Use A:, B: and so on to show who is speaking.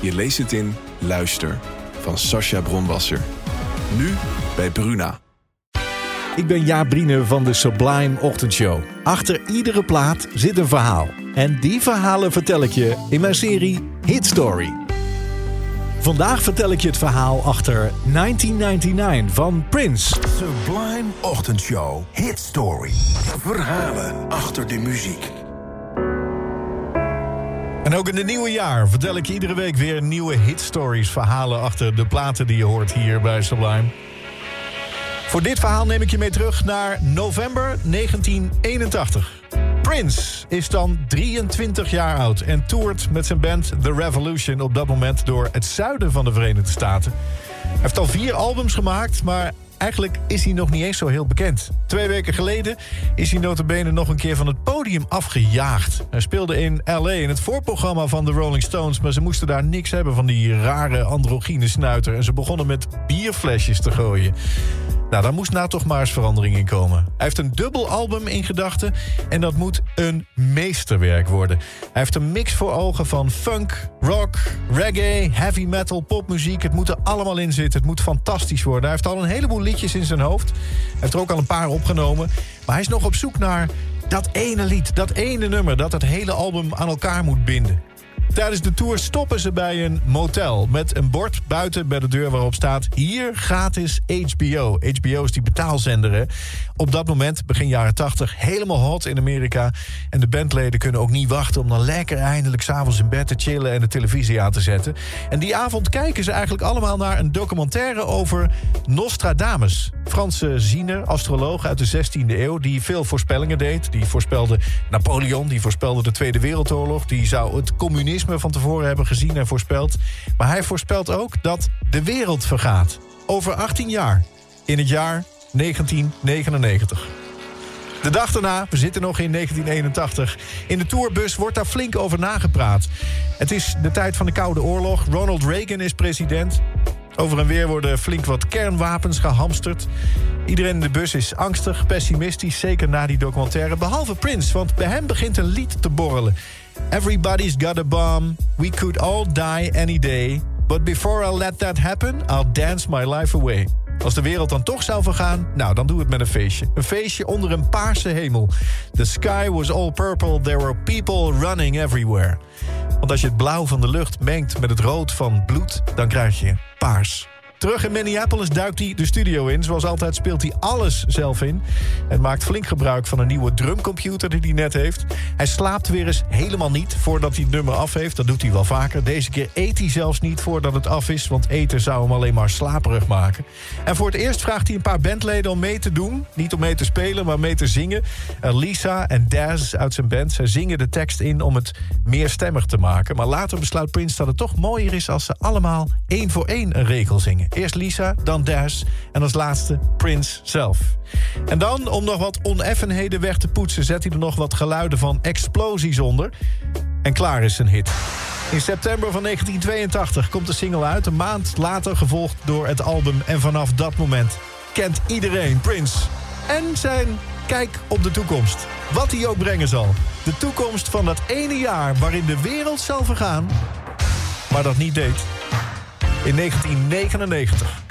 A: Je leest het in Luister van Sascha Bronwasser. Nu bij Bruna.
B: Ik ben Jaap Briene van de Sublime Ochtendshow. Achter iedere plaat zit een verhaal. En die verhalen vertel ik je in mijn serie Hit Story. Vandaag vertel ik je het verhaal achter 1999 van Prince.
C: Sublime Ochtendshow. Hit Story. Verhalen achter de muziek.
B: En ook in het nieuwe jaar vertel ik iedere week weer nieuwe hitstories, verhalen achter de platen die je hoort hier bij Sublime. Voor dit verhaal neem ik je mee terug naar november 1981. Prince is dan 23 jaar oud en toert met zijn band The Revolution op dat moment door het zuiden van de Verenigde Staten. Hij heeft al vier albums gemaakt, maar eigenlijk is hij nog niet eens zo heel bekend. Twee weken geleden is hij notabene nog een keer van het podium afgejaagd. Hij speelde in L.A. in het voorprogramma van de Rolling Stones... maar ze moesten daar niks hebben van die rare androgyne snuiter... en ze begonnen met bierflesjes te gooien. Nou, daar moest nou toch maar eens verandering in komen. Hij heeft een dubbel album in gedachten en dat moet een meesterwerk worden. Hij heeft een mix voor ogen van funk, rock, reggae, heavy metal, popmuziek. Het moet er allemaal in zitten. Het moet fantastisch worden. Hij heeft al een heleboel liedjes in zijn hoofd. Hij heeft er ook al een paar opgenomen. Maar hij is nog op zoek naar dat ene lied, dat ene nummer... dat het hele album aan elkaar moet binden. Tijdens de tour stoppen ze bij een motel... met een bord buiten bij de deur waarop staat... hier gratis HBO. HBO is die betaalzender, hè? Op dat moment, begin jaren 80, helemaal hot in Amerika. En de bandleden kunnen ook niet wachten... om dan lekker eindelijk s'avonds in bed te chillen... en de televisie aan te zetten. En die avond kijken ze eigenlijk allemaal naar een documentaire... over Nostradamus. Franse ziener, astroloog uit de 16e eeuw... die veel voorspellingen deed. Die voorspelde Napoleon, die voorspelde de Tweede Wereldoorlog... die zou het communisme van tevoren hebben gezien en voorspeld. Maar hij voorspelt ook dat de wereld vergaat. Over 18 jaar. In het jaar 1999. De dag daarna, we zitten nog in 1981. In de tourbus wordt daar flink over nagepraat. Het is de tijd van de Koude Oorlog. Ronald Reagan is president. Over en weer worden flink wat kernwapens gehamsterd. Iedereen in de bus is angstig, pessimistisch, zeker na die documentaire. Behalve Prince, want bij hem begint een lied te borrelen. Everybody's got a bomb. We could all die any day. But before I let that happen, I'll dance my life away. Als de wereld dan toch zou vergaan, nou, dan doe het met een feestje. Een feestje onder een paarse hemel. The sky was all purple, there were people running everywhere. Want als je het blauw van de lucht mengt met het rood van bloed... dan krijg je paars. Terug in Minneapolis duikt hij de studio in. Zoals altijd speelt hij alles zelf in. En maakt flink gebruik van een nieuwe drumcomputer die hij net heeft. Hij slaapt weer eens helemaal niet voordat hij het nummer af heeft. Dat doet hij wel vaker. Deze keer eet hij zelfs niet voordat het af is. Want eten zou hem alleen maar slaperig maken. En voor het eerst vraagt hij een paar bandleden om mee te doen. Niet om mee te spelen, maar mee te zingen. Lisa en Daz uit zijn band. Zij zingen de tekst in om het meer stemmig te maken. Maar later besluit Prince dat het toch mooier is... als ze allemaal één voor één een regel zingen. Eerst Lisa, dan Daz en als laatste Prince zelf. En dan, om nog wat oneffenheden weg te poetsen... zet hij er nog wat geluiden van explosies onder. En klaar is zijn hit. In september van 1982 komt de single uit. Een maand later gevolgd door het album. En vanaf dat moment kent iedereen Prince. En zijn kijk op de toekomst. Wat hij ook brengen zal. De toekomst van dat ene jaar waarin de wereld zal vergaan... maar dat niet deed in 1999.